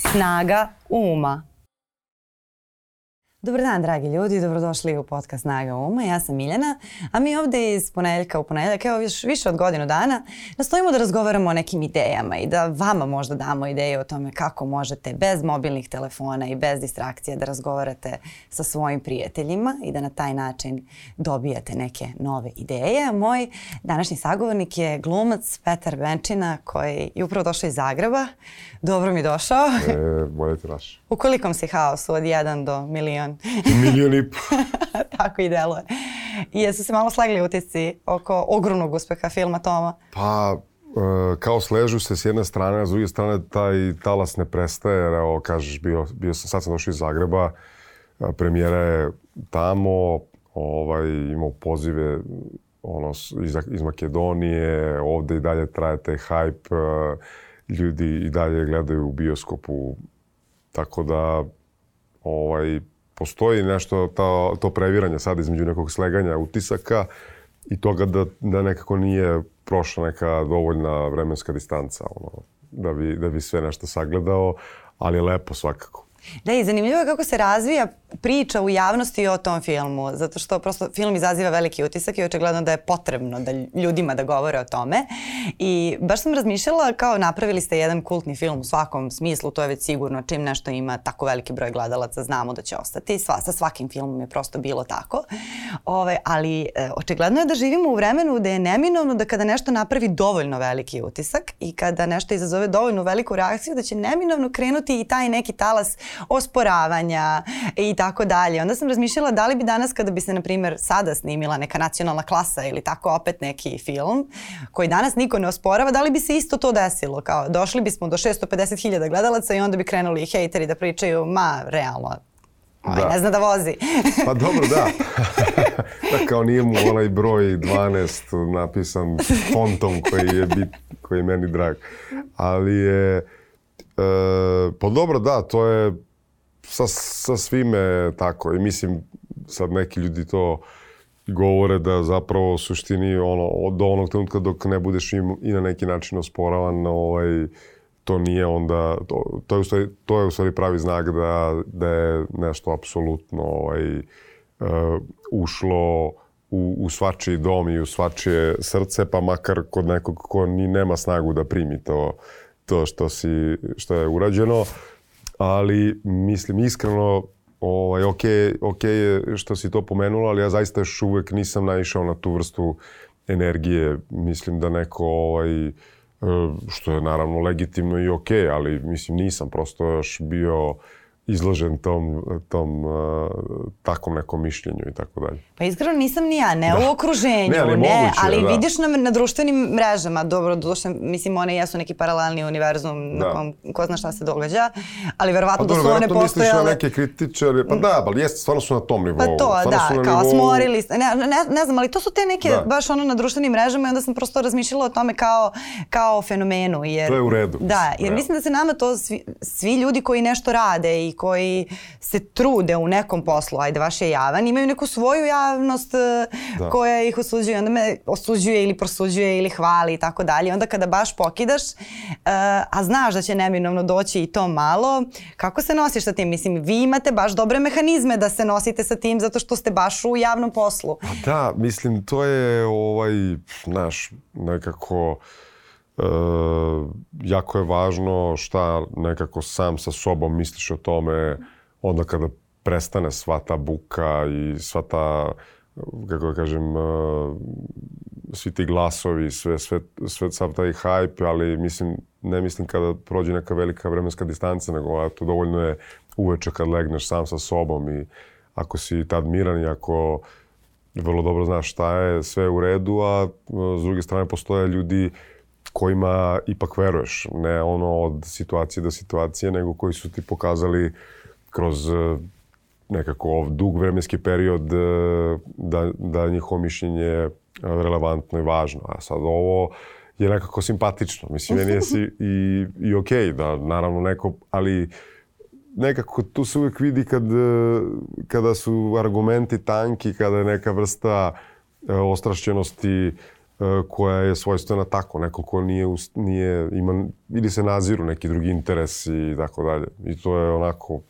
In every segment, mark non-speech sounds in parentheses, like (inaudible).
Snaga uma Dobar dan, dragi ljudi, dobrodošli u podcast Snaga Uma. Ja sam Miljana, a mi ovde iz ponedeljka u ponedeljak, evo još više od godinu dana, nastojimo da razgovaramo o nekim idejama i da vama možda damo ideje o tome kako možete bez mobilnih telefona i bez distrakcija da razgovarate sa svojim prijateljima i da na taj način dobijate neke nove ideje. Moj današnji sagovornik je glumac Petar Benčina koji je upravo došao iz Zagreba. Dobro mi došao. E, bolje te naš. U kolikom si haosu od 1 do milion? (laughs) milion. i po. (laughs) Tako i deluje. I jesu se malo slegli utisci oko ogromnog uspeha filma Toma? Pa, e, kao sležu se s jedne strane, a s druge strane taj talas ne prestaje, evo, kažeš, bio, bio sam, sad sam došao iz Zagreba, e, premijera je tamo, ovaj, imao pozive ono, iz, iz Makedonije, ovde i dalje traje taj hype, e, ljudi i dalje gledaju u bioskopu, tako da ovaj, postoji nešto to, to previranje sad između nekog sleganja utisaka i toga da, da nekako nije prošla neka dovoljna vremenska distanca, ono, da bi, da bi sve nešto sagledao, ali je lepo svakako. Da, i zanimljivo je kako se razvija priča u javnosti o tom filmu, zato što prosto film izaziva veliki utisak i očigledno da je potrebno da ljudima da govore o tome. I baš sam razmišljala kao napravili ste jedan kultni film u svakom smislu, to je već sigurno čim nešto ima tako veliki broj gledalaca, znamo da će ostati. Sva, sa svakim filmom je prosto bilo tako. Ove, ali e, očigledno je da živimo u vremenu da je neminovno da kada nešto napravi dovoljno veliki utisak i kada nešto izazove dovoljno veliku reakciju, da će neminovno krenuti i taj neki talas osporavanja i tako dalje. Onda sam razmišljala da li bi danas kada bi se, na primjer, sada snimila neka nacionalna klasa ili tako opet neki film koji danas niko ne osporava, da li bi se isto to desilo? Kao, došli bismo do 650.000 gledalaca i onda bi krenuli hejteri da pričaju, ma, realno, Ovaj, da. ne zna da vozi. pa dobro, da. da (laughs) kao nije mu onaj broj 12 napisan fontom koji je, bit, koji je meni drag. Ali je... E, pa dobro, da, to je sa, sa svime tako. I mislim, sad neki ljudi to govore da zapravo u suštini ono, od onog trenutka dok ne budeš im, i na neki način osporavan, ovaj, to nije onda, to, to, je, u stvari, to je u stvari pravi znak da, da je nešto apsolutno ovaj, uh, ušlo u, u svačiji dom i u svačije srce, pa makar kod nekog ko ni nema snagu da primi to, to što, si, što je urađeno. Uh, ali mislim iskreno ovaj, ok, ok je što si to pomenula, ali ja zaista još uvek nisam naišao na tu vrstu energije. Mislim da neko ovaj, e, što je naravno legitimno i ok, ali mislim nisam prosto još bio izložen tom, tom uh, takvom nekom mišljenju i tako dalje. Pa iskreno nisam ni ja, ne da. u okruženju, ne, ali, ne, moguće, ali da. vidiš na, na društvenim mrežama, dobro, došle, mislim one jesu neki paralelni univerzum da. na kom ko zna šta se događa, ali verovatno pa, dobro, da su one postojale. misliš na neke kritičare, pa da, ali jeste, stvarno su na tom nivou. Pa to, da, su na kao nivou... smorili, ne, ne, ne znam, ali to su te neke, da. baš ono na društvenim mrežama i onda sam prosto razmišljala o tome kao, kao fenomenu. Jer, to je u redu. Da, jer da. mislim da se nama to, svi, svi ljudi koji nešto rade i koji se trude u nekom poslu, ajde vaš je javan, imaju neku svoju javnost e, da. koja ih osuđuje, onda me osuđuje ili prosuđuje ili hvali i tako dalje. Onda kada baš pokidaš, e, a znaš da će neminovno doći i to malo, kako se nosiš sa tim? Mislim, vi imate baš dobre mehanizme da se nosite sa tim zato što ste baš u javnom poslu. Pa da, mislim, to je ovaj, naš nekako... Uh, e, jako je važno šta nekako sam sa sobom misliš o tome onda kada prestane sva ta buka i sva ta kako da kažem e, svi ti glasovi, sve, sve, sve sav taj hype, ali mislim, ne mislim kada prođe neka velika vremenska distanca, nego to dovoljno je uveče kad legneš sam sa sobom i ako si tad miran i ako vrlo dobro znaš šta je, sve u redu, a e, s druge strane postoje ljudi uh, kojima ipak veruješ. Ne ono od situacije do situacije, nego koji su ti pokazali kroz e, nekako dug vremenski period e, da, da njihovo mišljenje e, relevantno i važno. A sad ovo je nekako simpatično. Mislim, meni je si i, i okej okay, da naravno neko, ali nekako tu se uvek vidi kad, kada su argumenti tanki, kada je neka vrsta ostrašćenosti uh, E, koja je svojstvena tako, neko ko nije, nije ima, ili se naziru neki drugi interes i tako dalje. I to je onako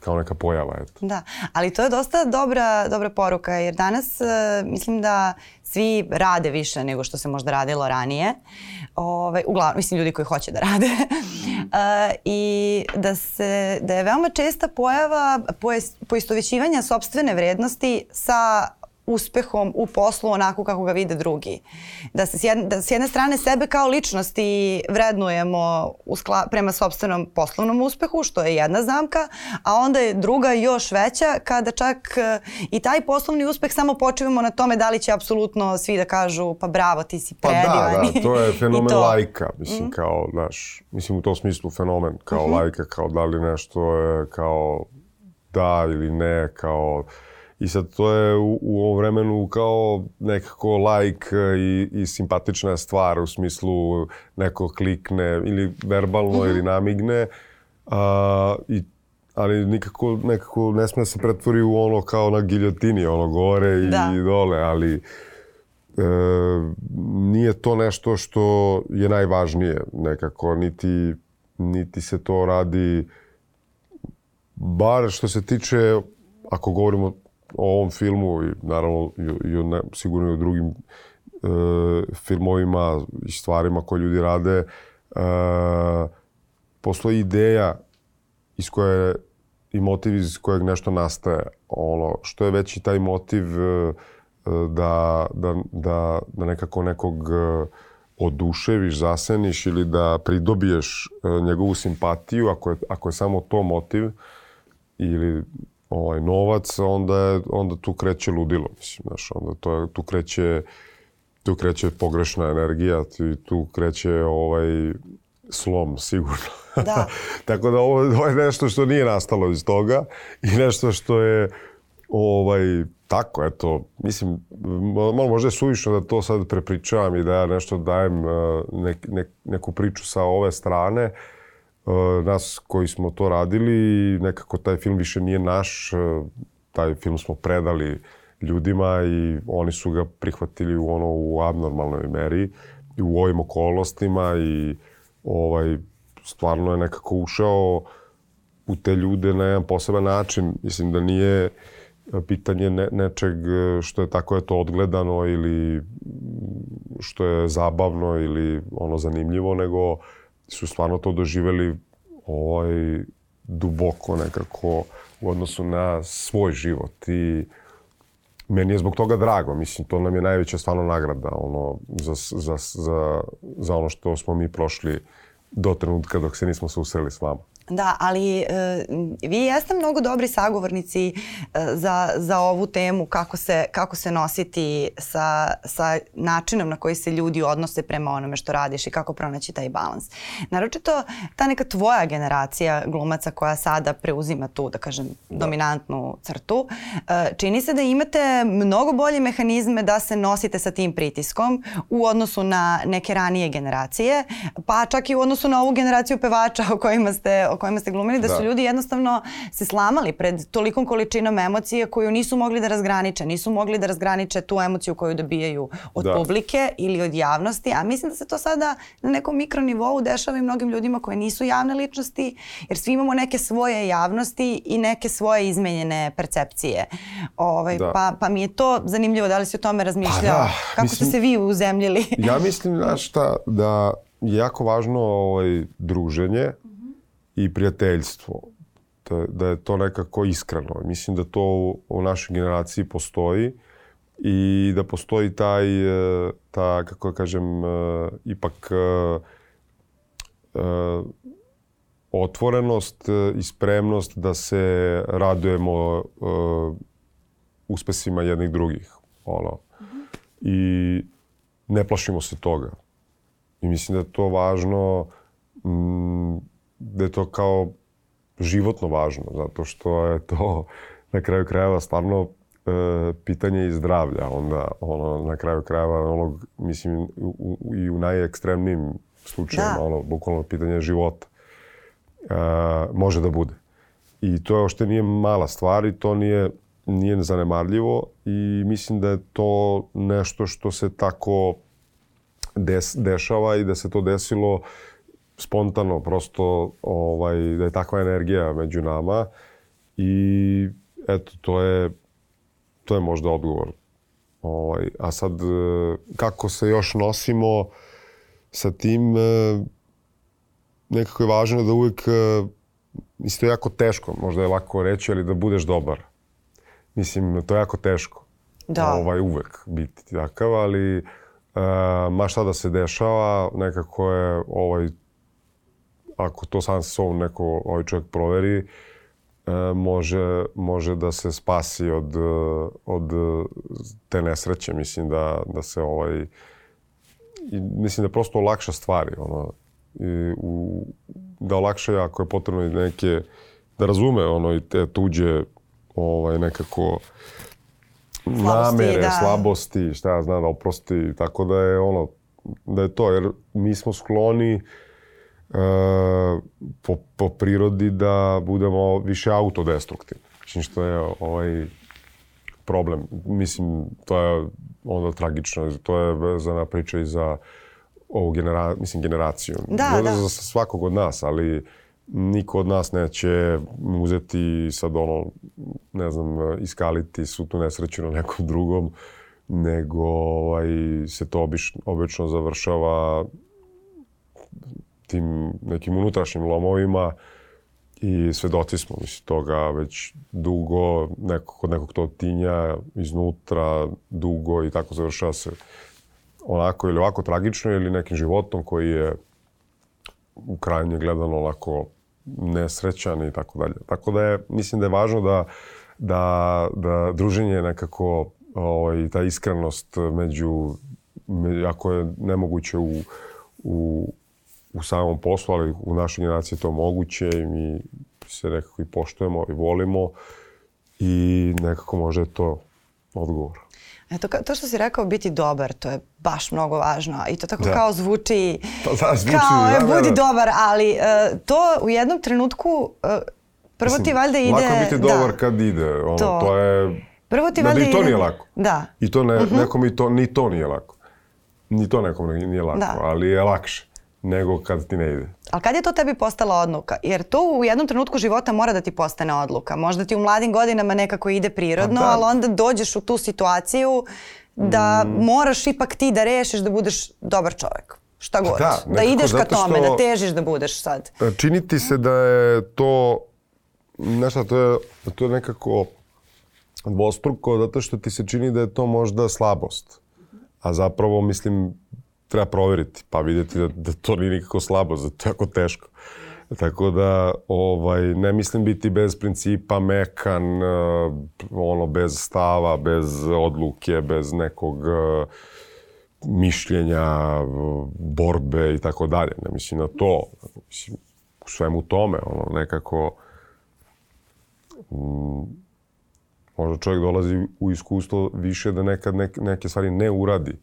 kao neka pojava. Eto. Da, ali to je dosta dobra, dobra poruka jer danas uh, mislim da svi rade više nego što se možda radilo ranije. Ove, ovaj, uglavnom, mislim ljudi koji hoće da rade. uh, (laughs) I da, se, da je veoma česta pojava poistovećivanja sobstvene vrednosti sa uspehom u poslu onako kako ga vide drugi. Da se s jedne, da s jedne strane sebe kao ličnosti vrednujemo u uskla, prema sobstvenom poslovnom uspehu, što je jedna zamka, a onda je druga još veća kada čak eh, i taj poslovni uspeh samo počivamo na tome da li će apsolutno svi da kažu pa bravo, ti si predivan. Pa da, da, to je (laughs) fenomen to. lajka, mislim mm. kao, znaš, mislim u tom smislu fenomen kao mm -hmm. lajka, kao da li nešto je kao da ili ne, kao I sad to je u, u ovom vremenu kao nekako like e, i, i simpatična stvar u smislu neko klikne ili verbalno mm -hmm. ili namigne. A, i, ali nikako, nekako ne sme se pretvori u ono kao na giljotini, ono gore i, da. i dole, ali e, nije to nešto što je najvažnije nekako, niti, niti se to radi bar što se tiče, ako govorimo o ovom filmu i naravno i, i o, sigurno i o drugim e, filmovima i stvarima koje ljudi rade, e, postoji ideja iz koje i motiv iz kojeg nešto nastaje. Ono, što je veći taj motiv e, da, da, da, da nekako nekog e, oduševiš, zaseniš ili da pridobiješ e, njegovu simpatiju, ako je, ako je samo to motiv, ili ovaj, novac, onda, onda tu kreće ludilo, mislim, znaš, onda to je, tu kreće tu kreće pogrešna energija, tu kreće ovaj slom (laughs) sigurno. Da. (laughs) Tako da ovo, ovo je nešto što nije nastalo iz toga i nešto što je ovaj tako eto mislim malo možda je suvišno da to sad prepričavam i da ja nešto dajem eh, nek, nek, neku priču sa ove strane uh, E, nas koji smo to radili i nekako taj film više nije naš, e, taj film smo predali ljudima i oni su ga prihvatili u ono u abnormalnoj meri i u ovim okolnostima i ovaj stvarno je nekako ušao u te ljude na jedan poseban način. Mislim da nije pitanje ne, nečeg e, što je tako je to odgledano ili što je zabavno ili ono zanimljivo, nego uh, su stvarno to doživeli ovaj, duboko nekako u odnosu na svoj život i meni je zbog toga drago, mislim, to nam je najveća stvarno nagrada ono, za, za, za, za ono što smo mi prošli do trenutka dok se nismo susreli s vama. Da, ali e, vi jeste mnogo dobri sagovornici e, za, za ovu temu kako se, kako se nositi sa, sa načinom na koji se ljudi odnose prema onome što radiš i kako pronaći taj balans. Naročito ta neka tvoja generacija glumaca koja sada preuzima tu, da kažem, da. dominantnu crtu, e, čini se da imate mnogo bolje mehanizme da se nosite sa tim pritiskom u odnosu na neke ranije generacije, pa čak i u odnosu na ovu generaciju pevača o kojima ste, o kojima ste glumili, da, da su ljudi jednostavno se slamali pred tolikom količinom emocije koju nisu mogli da razgraniče. Nisu mogli da razgraniče tu emociju koju dobijaju od da. publike ili od javnosti, a mislim da se to sada na nekom mikronivou dešava i mnogim ljudima koje nisu javne ličnosti, jer svi imamo neke svoje javnosti i neke svoje izmenjene percepcije. Ovaj, da. pa, pa mi je to zanimljivo, da li si o tome razmišljao? Pa da, Kako mislim, ste se vi uzemljili? ja mislim, znaš šta, da je jako važno ovaj, druženje, i prijateljstvo. Da, da je to nekako iskreno. Mislim da to u, u našoj generaciji postoji i da postoji taj, e, ta, kako da kažem, e, ipak e, otvorenost i spremnost da se radujemo uspesima jednih drugih. Ono. I ne plašimo se toga. I mislim da je to važno m, da je to kao životno važno, zato što je to na kraju krajeva stvarno e, pitanje i zdravlja. Onda ono, na kraju krajeva ono, mislim, u, u, i u najekstremnijim slučajima, da. ono, bukvalno pitanje života, e, može da bude. I to je ošte nije mala stvar i to nije, nije zanemarljivo i mislim da je to nešto što se tako des, dešava i da se to desilo uh, spontano, prosto ovaj, da je takva energija među nama i eto, to je, to je možda odgovor. Ovaj, a sad, e, kako se još nosimo sa tim, e, nekako je važno da uvek, e, isto je jako teško, možda je lako reći, ali da budeš dobar. Mislim, to je jako teško. Da. Ovaj, uvek biti takav, ali ma šta da se dešava, nekako je ovaj, ako to sam sobom neko, ovaj čovjek proveri, e, može, može da se spasi od, e, od e, te nesreće. Mislim da, da se ovaj... I mislim da prosto lakša stvari. Ono, i u, da lakše ako je potrebno i neke... Da razume ono, i te tuđe ovaj, nekako slabosti, namere, da. slabosti, šta ja znam, da oprosti. Tako da je ono, da je to, jer mi smo skloni uh, Eh, po, po prirodi da budemo više autodestruktivni. Znači što je ovaj problem. Mislim, to je onda tragično. To je vezana priča i za ovu genera, mislim, generaciju. Da, da. Za svakog od nas, ali niko od nas neće uzeti sad ono, ne znam, iskaliti su tu nesreću na nekom drugom, nego ovaj, se to obično, obično završava tim nekim unutrašnjim lomovima i svedoci smo mislim, toga već dugo, neko, kod nekog to tinja iznutra, dugo i tako završava se onako ili ovako tragično ili nekim životom koji je u krajnje gledano onako nesrećan i tako dalje. Tako da je, mislim da je važno da, da, da druženje nekako ovaj, ta iskrenost među, me, ako je nemoguće u, u, u samom poslu, ali u našoj generaciji je to moguće i mi se nekako i poštujemo i volimo i nekako može to odgovor. Eto, to što si rekao, biti dobar, to je baš mnogo važno. I to tako da. kao zvuči, pa, da, zvuči kao da, e, da, budi da, da. dobar, ali uh, to u jednom trenutku, uh, prvo Mislim, ti valjda ide... Lako biti da. dobar da. kad ide, ono, to, to je... Prvo ti da, valjda ide... I to nije da- lako. Da. I to ne, uh mhm. -huh. nekom i to, ni to nije lako. Ni to nekom nije lako, da. ali je lakše nego kad ti ne ide. Ali kad je to tebi postala odluka? Jer to u jednom trenutku života mora da ti postane odluka. Možda ti u mladim godinama nekako ide prirodno, pa da. ali onda dođeš u tu situaciju da mm. moraš ipak ti da rešiš da budeš dobar čovek. Šta pa god. Da, da ideš ka tome, da težiš da budeš sad. E, čini ti se da je to, znaš šta, to je, to je nekako dvostruko zato što ti se čini da je to možda slabost. A zapravo, mislim, treba proveriti, pa videti da, da to nije nikako slabo, zato je jako teško. Tako da, ovaj, ne mislim biti bez principa, mekan, eh, ono, bez stava, bez odluke, bez nekog eh, mišljenja, borbe i tako dalje. Ne mislim na to. Mislim, u svemu tome, ono, nekako... M, mm, možda čovjek dolazi u iskustvo više da nekad neke, neke stvari ne uradi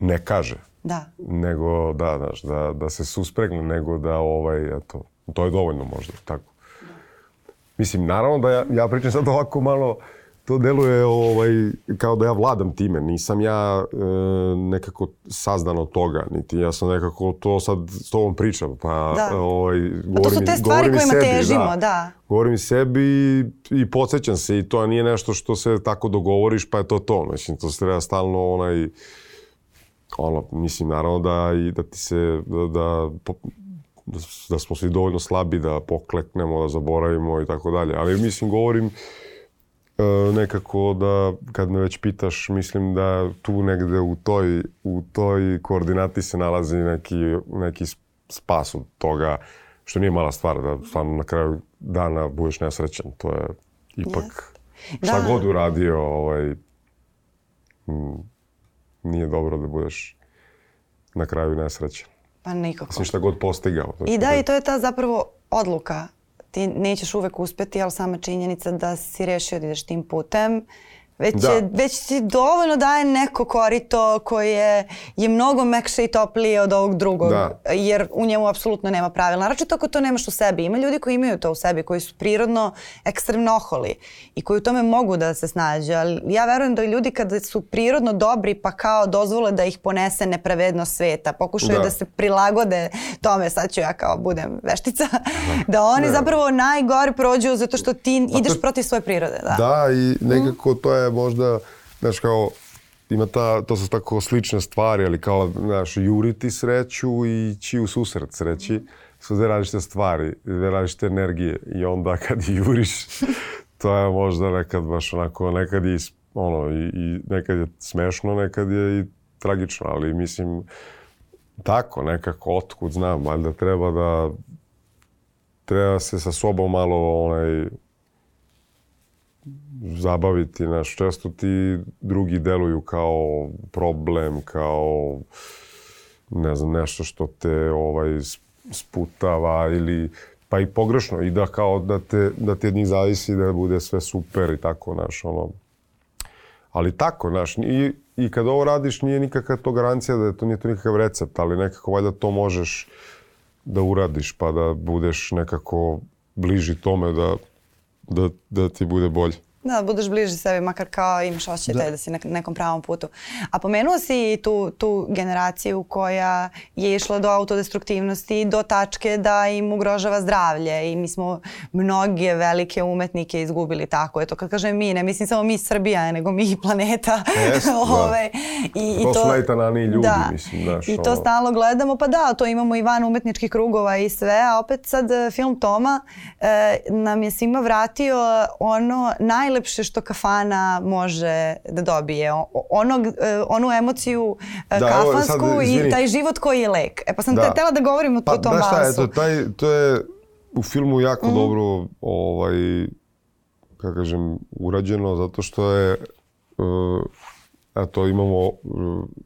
ne kaže. Da. Nego, da, znaš, da, da se suspregne, nego da, ovaj, eto, to je dovoljno možda, tako. Da. Mislim, naravno da ja, ja pričam sad ovako malo, to deluje ovaj, kao da ja vladam time. Nisam ja e, nekako sazdan od toga, niti ja sam nekako to sad s tobom pričam. Pa, da. ovaj, govorim, pa to su te stvari kojima sebi, težimo, da. da. Govorim sebi i, i podsjećam se i to nije nešto što se tako dogovoriš pa je to to. Znači, to se treba stalno onaj ono, mislim, naravno da, i da ti se, da, da, da smo svi dovoljno slabi, da pokleknemo, da zaboravimo i tako dalje. Ali mislim, govorim e, nekako da, kad me već pitaš, mislim da tu negde u toj, u toj koordinati se nalazi neki, neki spas od toga, što nije mala stvar, da stvarno na kraju dana budeš nesrećan. To je ipak, yes. šta da. god uradio, ovaj, nije dobro da budeš na kraju nesrećan. Pa nikako. Mislim šta god postigao. I da, i to je ta zapravo odluka. Ti nećeš uvek uspeti, ali sama činjenica da si rešio da ideš tim putem Već, da. je, već ti dovoljno daje neko korito koje je je mnogo mekše i toplije od ovog drugog. Da. Jer u njemu apsolutno nema pravila. Naravno ako to nemaš u sebi. Ima ljudi koji imaju to u sebi, koji su prirodno ekstremno oholi i koji u tome mogu da se snađu, Ali ja verujem da ljudi kada su prirodno dobri pa kao dozvole da ih ponese nepravedno sveta. Pokušaju da, da se prilagode tome. Sad ću ja kao budem veštica. (laughs) da oni da. zapravo najgore prođu zato što ti pa ideš to... protiv svoje prirode. Da, da i mhm. nekako to je možda, znaš, kao, ima ta, to su tako slične stvari, ali kao, znaš, juriti sreću i ići u susret sreći. Su dve različite stvari, dve različite energije i onda (laughs) kad juriš, to je možda nekad baš onako, nekad je ono, i, i nekad je smešno, nekad je i tragično, ali mislim, tako nekako, otkud znam, valjda treba da treba se sa sobom malo onaj, zabaviti, naš često ti drugi deluju kao problem, kao ne znam, nešto što te ovaj, sputava ili pa i pogrešno i da kao da te, da te od njih zavisi da bude sve super i tako, naš, ono. Ali tako, naš, i, i kad ovo radiš nije nikakva to garancija da je to nije to nikakav recept, ali nekako valjda to možeš da uradiš pa da budeš nekako bliži tome da, da, da ti bude bolje. Da, da budeš bliži sebi, makar kao imaš osjećaj da. da si na nekom pravom putu. A pomenuo si i tu, tu generaciju koja je išla do autodestruktivnosti, do tačke da im ugrožava zdravlje i mi smo mnoge velike umetnike izgubili tako. Eto, kad kažem mi, ne mislim samo mi Srbija, nego mi planeta. Jest, Ove, (laughs) da. Ovaj, i, i to, to su najtananiji ljudi, da. mislim. Daš, I to ono... stalno gledamo, pa da, to imamo i van umetničkih krugova i sve, a opet sad eh, film Toma e, nam je svima vratio ono naj najlepše što kafana može da dobije. Onog, e, onu emociju e, da, kafansku ovo, sad, i taj život koji je lek. E pa sam da. tela da govorim o, pa, o tom balansu. Pa znaš šta, eto, taj, to je u filmu jako mm. dobro ovaj, kako kažem, urađeno zato što je uh, eto, imamo uh,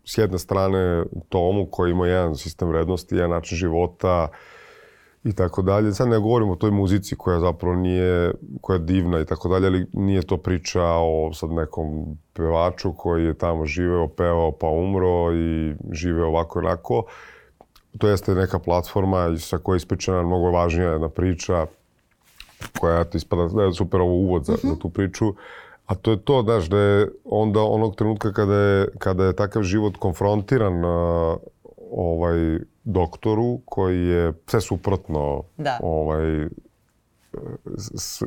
s jedne strane Tomu koji ima jedan sistem vrednosti, jedan način života, uh, i tako dalje. Sad ne govorimo o toj muzici koja zapravo nije, koja je divna i tako dalje, ali nije to priča o sad nekom pevaču koji je tamo živeo, pevao pa umro i živeo ovako i onako. To jeste neka platforma sa koje je ispričana mnogo važnija jedna priča koja eto, ispada, da je super ovo uvod za, mm -hmm. za mhm. tu priču. A to je to, znaš, da je onda onog trenutka kada je, kada je takav život konfrontiran uh, ovaj, doktoru koji je sve suprotno da. ovaj,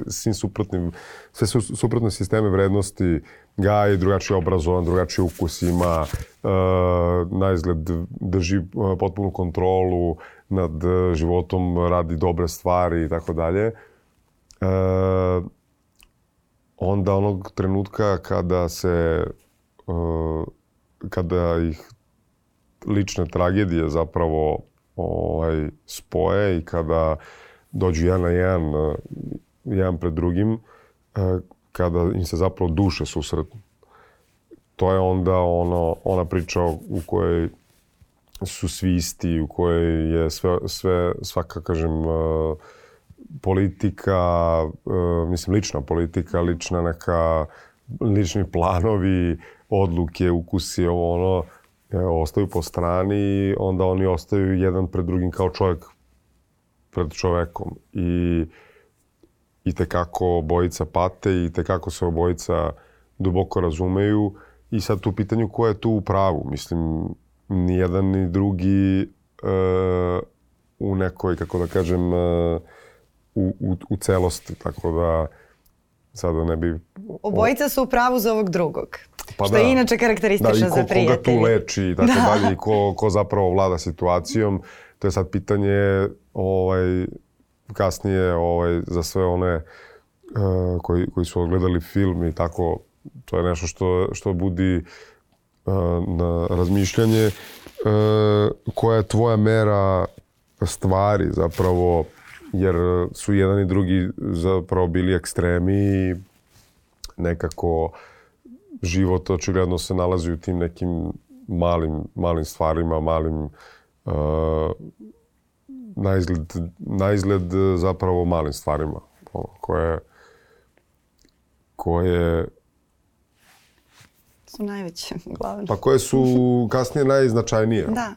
svim suprotnim, sve su suprotne sisteme vrednosti gaji, drugačije obrazovan, drugačije ukus ima, e, na izgled drži e, potpunu kontrolu nad životom, radi dobre stvari i tako dalje. E, onda onog trenutka kada se e, kada ih lične tragedije zapravo ovaj, spoje i kada dođu jedan na jedan, jedan pred drugim, eh, kada im se zapravo duše susretnu. To je onda ono, ona priča u kojoj su svi isti, u kojoj je sve, sve svaka, kažem, eh, politika, eh, mislim, lična politika, lična neka, lični planovi, odluke, ukusi, ovo ono, E, ostaju po strani i onda oni ostaju jedan pred drugim kao čovjek pred čovekom. I, i te kako obojica pate i te kako se obojica duboko razumeju. I sad tu pitanju ko je tu u pravu. Mislim, ni jedan ni drugi e, u nekoj, kako da kažem, e, u, u, u celosti. Tako da, sada da ne bi... Obojica su u pravu za ovog drugog. Pa što da, je inače karakteristično da, ko, za prijatelje. Da, i ko, koga tu leči i tako da. dalje, i ko, ko zapravo vlada situacijom. To je sad pitanje ovaj, kasnije ovaj, za sve one uh, koji, koji su odgledali film i tako. To je nešto što, što budi uh, na razmišljanje. Uh, koja je tvoja mera stvari zapravo jer su jedan i drugi zapravo bili ekstremi i nekako uh, život očigledno se nalazi u tim nekim malim, malim stvarima, malim uh, e, na izgled, na izgled zapravo malim stvarima ono, koje koje su najveće, (laughs) glavne. Pa koje su kasnije najznačajnije. Da.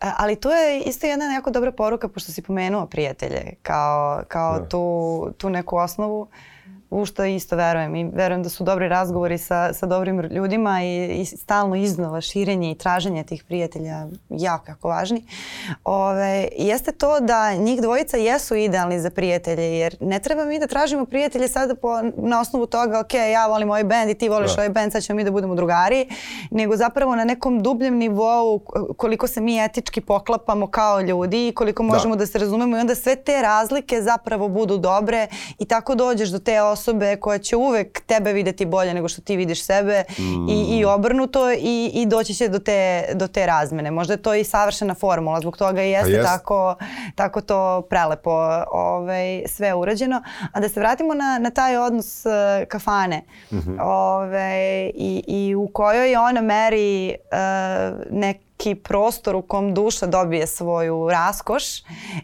E, ali to je isto jedna jako dobra poruka, pošto si pomenuo prijatelje, kao, kao da. tu, tu neku osnovu. Uh, u što isto verujem i verujem da su dobri razgovori sa, sa dobrim ljudima i, i stalno iznova širenje i traženje tih prijatelja jako, jako važni. Ove, jeste to da njih dvojica jesu idealni za prijatelje jer ne treba mi da tražimo prijatelje sada po, na osnovu toga ok, ja volim ovaj bend i ti voliš da. ovaj bend, sad ćemo mi da budemo drugari, nego zapravo na nekom dubljem nivou koliko se mi etički poklapamo kao ljudi i koliko da. možemo da, da se razumemo i onda sve te razlike zapravo budu dobre i tako dođeš do te osobe koja će uvek tebe videti bolje nego što ti vidiš sebe mm. i, i mm. obrnuto i, i doći će do te, do te razmene. Možda je to i savršena formula, zbog toga i pa jeste jest. tako, tako to prelepo ovaj, sve urađeno. A da se vratimo na, na taj odnos uh, kafane mm -hmm. ovaj, i, i u kojoj ona meri uh, nek, neki prostor u kom duša dobije svoju raskoš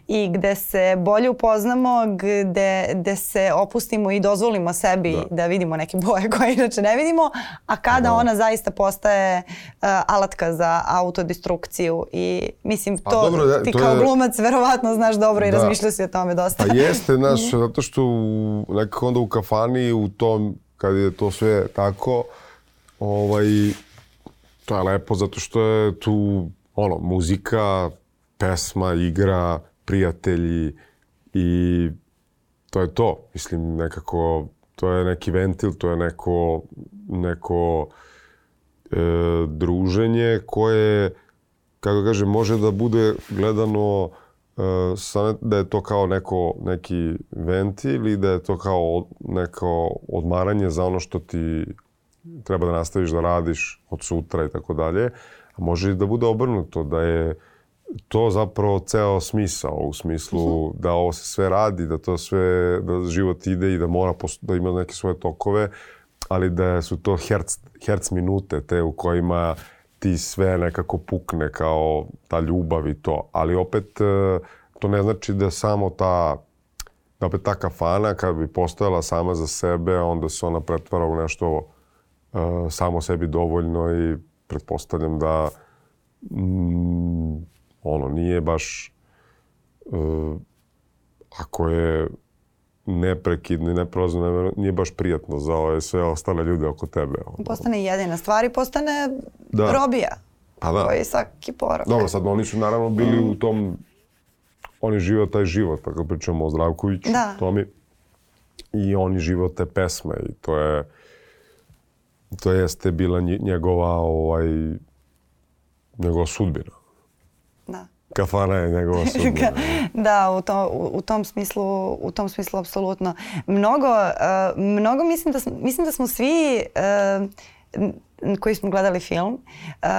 i gde se bolje upoznamo, gde, gde se opustimo i dozvolimo sebi da. da vidimo neke boje koje inače ne vidimo, a kada Aha. Da. ona zaista postaje uh, alatka za autodestrukciju i mislim pa to, dobro, da, ti kao je... glumac verovatno znaš dobro da. i razmišljao si o tome dosta. Pa jeste, znaš, (laughs) zato što u, nekako onda u kafani u tom kad je to sve tako ovaj To je lepo zato što je tu ono, muzika, pesma, igra, prijatelji i to je to. Mislim, nekako, to je neki ventil, to je neko, neko e, druženje koje, kako kažem, može da bude gledano e, da je to kao neko, neki ventil i da je to kao neko odmaranje za ono što ti treba da nastaviš da radiš od sutra i tako dalje, a može i da bude obrnuto, da je to zapravo ceo smisao u smislu uh mhm. -huh. da ovo se sve radi, da to sve, da život ide i da mora da ima neke svoje tokove, ali da su to herc, herc minute te u kojima ti sve nekako pukne kao ta ljubav i to. Ali opet e, to ne znači da samo ta da opet ta kafana kad bi postojala sama za sebe, onda se ona pretvara u nešto ovo samo sebi dovoljno i pretpostavljam da mm, ono nije baš uh, ako je neprekidno i neprolazno, nije baš prijatno za ove sve ostale ljude oko tebe. Ono. Postane jedina stvar i postane da. robija. Pa da. Koji svaki porok. Dobro, sad oni su naravno bili mm. u tom, oni žive taj život, tako pa pričamo o Zdravkoviću, da. Tomi. I oni žive te pesme i to je, uh, to jeste bila njegova ovaj, njegova sudbina. Da. Kafana je njegova (laughs) sudbina. da, u, to, u, tom smislu, u tom smislu apsolutno. Mnogo, uh, mnogo mislim da, mislim da smo svi uh, koji smo gledali film uh,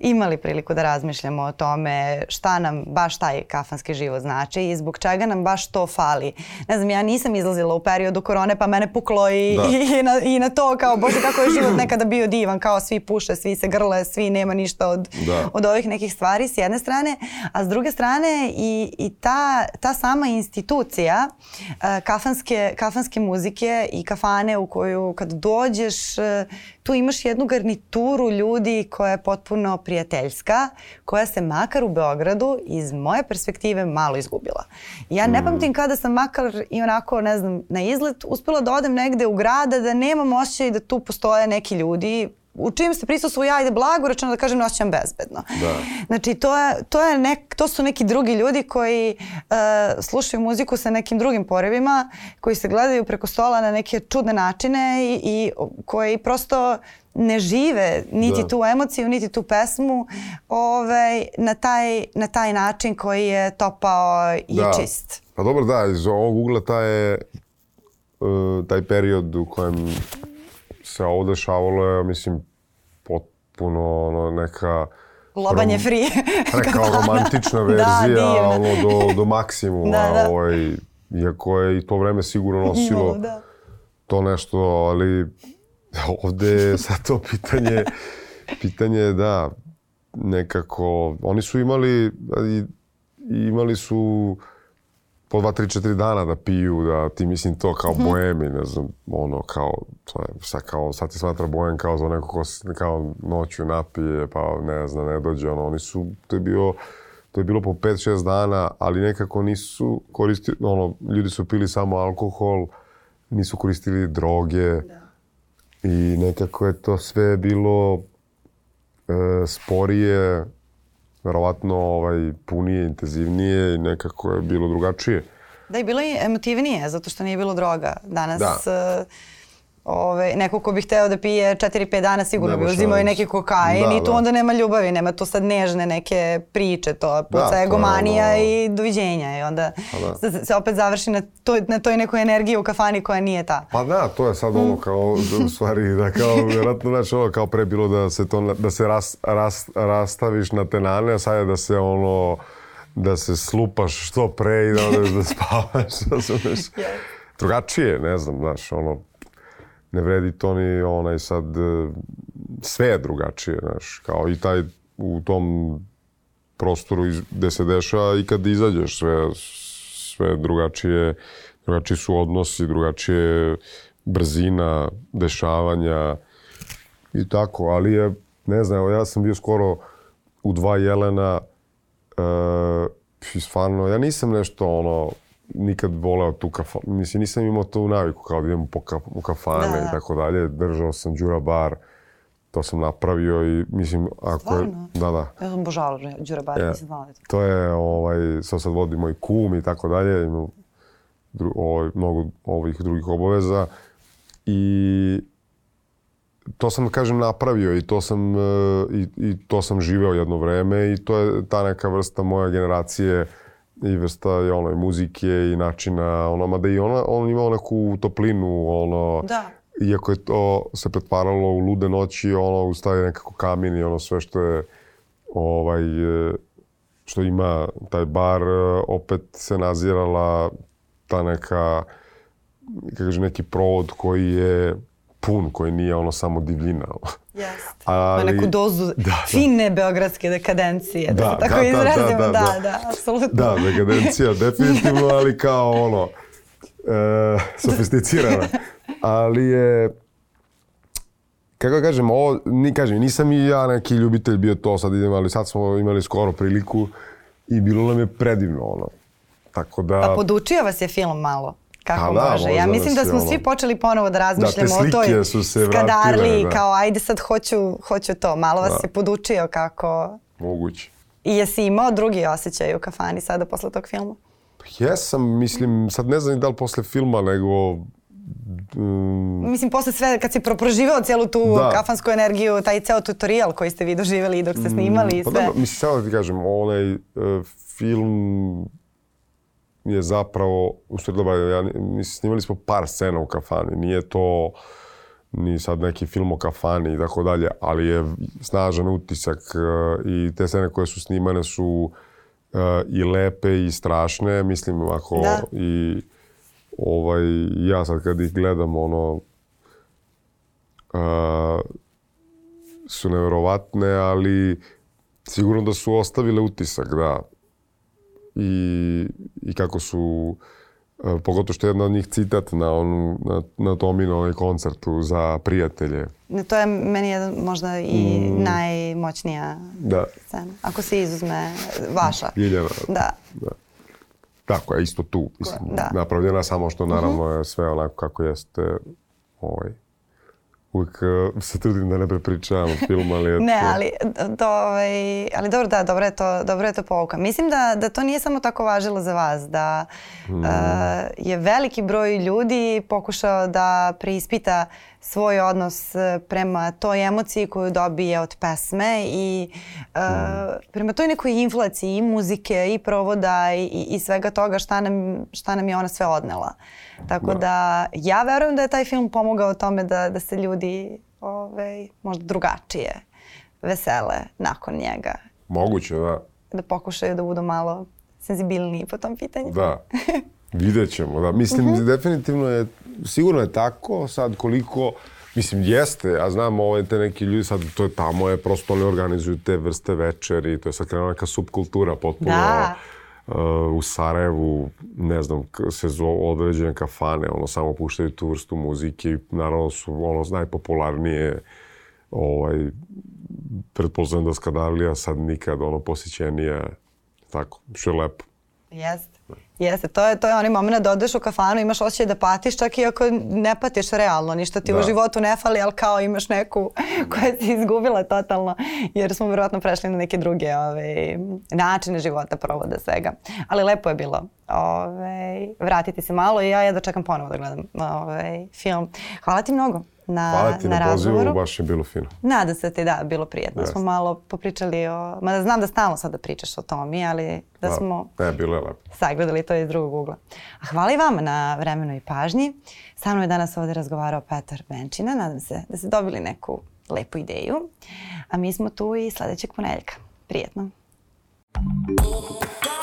imali priliku da razmišljamo o tome šta nam baš taj kafanski život znači i zbog čega nam baš to fali. Ne znam, ja nisam izlazila u periodu korone pa mene puklo da. i, i, na, i na to kao bože kako je život nekada bio divan, kao svi puše, svi se grle, svi nema ništa od, da. od ovih nekih stvari s jedne strane, a s druge strane i, i ta, ta sama institucija uh, kafanske, kafanske muzike i kafane u koju kad dođeš uh, tu imaš jednu garnituru ljudi koja je potpuno prijateljska, koja se makar u Beogradu iz moje perspektive malo izgubila. Ja ne mm. pamtim kada sam makar i onako, ne znam, na izlet uspela da odem negde u grada da nemam osjećaj da tu postoje neki ljudi u čijem se prisustvu ja ide blago rečeno da kažem noćam bezbedno. Da. Znači to, je, to, je nek, to su neki drugi ljudi koji uh, slušaju muziku sa nekim drugim porivima, koji se gledaju preko stola na neke čudne načine i, i koji prosto ne žive niti da. tu emociju, niti tu pesmu ovaj, na, taj, na taj način koji je topao i da. čist. Pa dobro, da, iz ovog ugla ta je, uh, taj period u kojem se ovo dešavalo je, mislim, potpuno ono, neka... Lobanje free. (laughs) Neka da. romantična da, verzija, da, ono, do, do maksimuma. (laughs) da, da. Ovaj, iako je i to vreme sigurno nosilo da. to nešto, ali ovde je (laughs) sad to pitanje, pitanje je da, nekako, oni su imali, imali su po dva, tri, četiri dana da piju, da ti mislim to kao mm boemi, ne znam, ono kao, to je, sad, kao, sad ti smatra bojem kao za neko ko se kao noću napije, pa ne znam, ne dođe, ono, oni su, to je bio, to je bilo po 5-6 dana, ali nekako nisu koristili, ono, ljudi su pili samo alkohol, nisu koristili droge da. i nekako je to sve bilo e, sporije, verovatno ovaj, punije, intenzivnije i nekako je bilo drugačije. Da, i bilo je emotivnije, zato što nije bilo droga. Danas... Da. Uh, Ove, neko ko bi hteo da pije 4-5 dana sigurno bi uzimao i neki kokain da, i tu da. onda nema ljubavi, nema tu sad nežne neke priče, to puca da, egomanija da, da, i doviđenja i onda pa da. se, se opet završi na, toj, na toj nekoj energiji u kafani koja nije ta. Pa da, to je sad ono mm. kao, u stvari, da kao, (laughs) vjerojatno znači ono kao pre bilo da se, to, da se ras, ras, rastaviš na tenane, a sad je da se ono, da se slupaš što pre i da odeš da (laughs) spavaš, razumeš. se, yes drugačije, ne znam, znaš, ono, ne vredi to ni onaj sad, e, sve je drugačije, znaš, kao i taj u tom prostoru iz, gde se dešava i kad izađeš sve, sve drugačije, drugačiji su odnosi, drugačije brzina dešavanja i tako, ali je, ne znam, evo ja sam bio skoro u dva jelena, e, stvarno, ja nisam nešto ono, nikad voleo tu kafanu, mislim nisam imao to u naviku kao da idem po ka, u kafane da, da, i tako dalje, držao sam Đura bar, to sam napravio i mislim ako Stvarno? Da, da. Ja sam božala Đura bar, yeah. mislim znala. To je, ovaj, so sad vodi moj kum i tako dalje, imam dru, ovaj, mnogo ovih drugih obaveza i to sam, kažem, napravio i to sam, e, i, i to sam živeo jedno vreme i to je ta neka vrsta moje generacije uh, i vrsta i ono, i muzike i načina, ono, mada i ona, on imao neku toplinu, ono, da. iako je to se pretvaralo u lude noći, ono, uz nekako kamin i ono sve što je, ovaj, što ima taj bar, opet se nazirala ta neka, kako kaže, neki provod koji je pun, koji nije ono samo divljina. Jeste. (laughs) Ali, neku dozu (laughs) da, da, fine da. beogradske dekadencije, da, da se tako da, da izrazimo. Da, da, da, da, da, apsolutno. Da, dekadencija (laughs) definitivno, ali kao ono, e, sofisticirana. Ali je, kako kažem, ovo, ni kažem, nisam i ja neki ljubitelj bio to sad idem, ali sad smo imali skoro priliku i bilo nam je predivno ono. Tako da... Pa podučio vas je film malo. Kako da, može? Ja mislim da, da smo ono, svi počeli ponovo da razmišljamo da, o toj su se skadarli, da. kao ajde sad hoću, hoću to. Malo vas da. se podučio kako... Moguće. I jesi imao drugi osjećaj u kafani sada posle tog filma? Jesam, mislim, sad ne znam da li posle filma, nego Mm. Mislim, posle sve, kad si proproživao celu tu da. kafansku energiju, taj ceo tutorial koji ste vi doživjeli i dok ste mm, snimali i pa sve. Pa dobro, mislim, samo da ti kažem, onaj uh, film je zapravo, u stvari dobar, ja, mislim, snimali smo par scena u kafani, nije to ni sad neki film o kafani i tako dalje, ali je snažan utisak eh, i te scene koje su snimane su eh, i lepe i strašne, mislim ako da. i ovaj, ja sad kad ih gledam ono eh, su neverovatne, ali sigurno da su ostavile utisak, da i, i kako su e, pogotovo što je jedna od njih citat na, onu, na, na Tomino onaj koncertu za prijatelje. To je meni jedan, možda i mm. najmoćnija da. scena. Ako se izuzme vaša. Ljiljana. Da. da. Tako je, isto tu. Mislim, da. Napravljena samo što mhm. naravno je sve onako kako jeste ovaj, uvijek e, se trudim da ne prepričavam film, ali... Eto. (laughs) ne, ali, to, ovaj, ali dobro, da, dobro je to, dobro je to pouka. Mislim da, da to nije samo tako važilo za vas, da mm. uh, je veliki broj ljudi pokušao da preispita svoj odnos e, prema toj emociji koju dobije od pesme i uh, prema toj nekoj inflaciji i muzike i provoda i, i svega toga šta nam, šta nam je ona sve odnela. Tako da, da ja verujem da je taj film pomogao tome da, da se ljudi ovaj, možda drugačije vesele nakon njega. Moguće, da. Da pokušaju da budu malo senzibilniji po tom pitanju. Da. (laughs) Vidjet ćemo, da. Mislim, uh mhm. -huh. definitivno je, sigurno je tako, sad koliko, mislim, jeste, ja znam, ovaj, te neki ljudi, sad to je tamo, je, prosto oni organizuju te vrste večeri, to je sad krenula neka subkultura potpuno. Da. Uh, u Sarajevu, ne znam, se zove određene kafane, ono, samo puštaju tu vrstu muzike i naravno su ono najpopularnije ovaj, pretpostavljam da Skadarlija sad nikad ono posjećenija, tako, što je lepo. Jeste. Jeste, to je, to je onaj moment da odeš u kafanu, imaš osjećaj da patiš, čak i ako ne patiš realno, ništa ti da. u životu ne fali, ali kao imaš neku (laughs) koja si izgubila totalno, jer smo vjerojatno prešli na neke druge ove, ovaj, načine života, provoda svega. Ali lepo je bilo ove, ovaj, vratiti se malo i ja jedva čekam ponovo da gledam ove, ovaj, film. Hvala ti mnogo na, Hvala ti na, na pozivu, razgovoru. baš je bilo fino. Nada se ti, da, bilo prijetno. Yes. Smo malo popričali o... Mada znam da stalno sada pričaš o Tomi, ali da, smo... smo... Ne, bilo je lepo. Sagledali to iz drugog ugla. A hvala i vama na vremenu i pažnji. Sa mnom je danas ovde razgovarao Petar Benčina. Nadam se da ste dobili neku lepu ideju. A mi smo tu i sledećeg ponedjeljka. Prijetno. Thank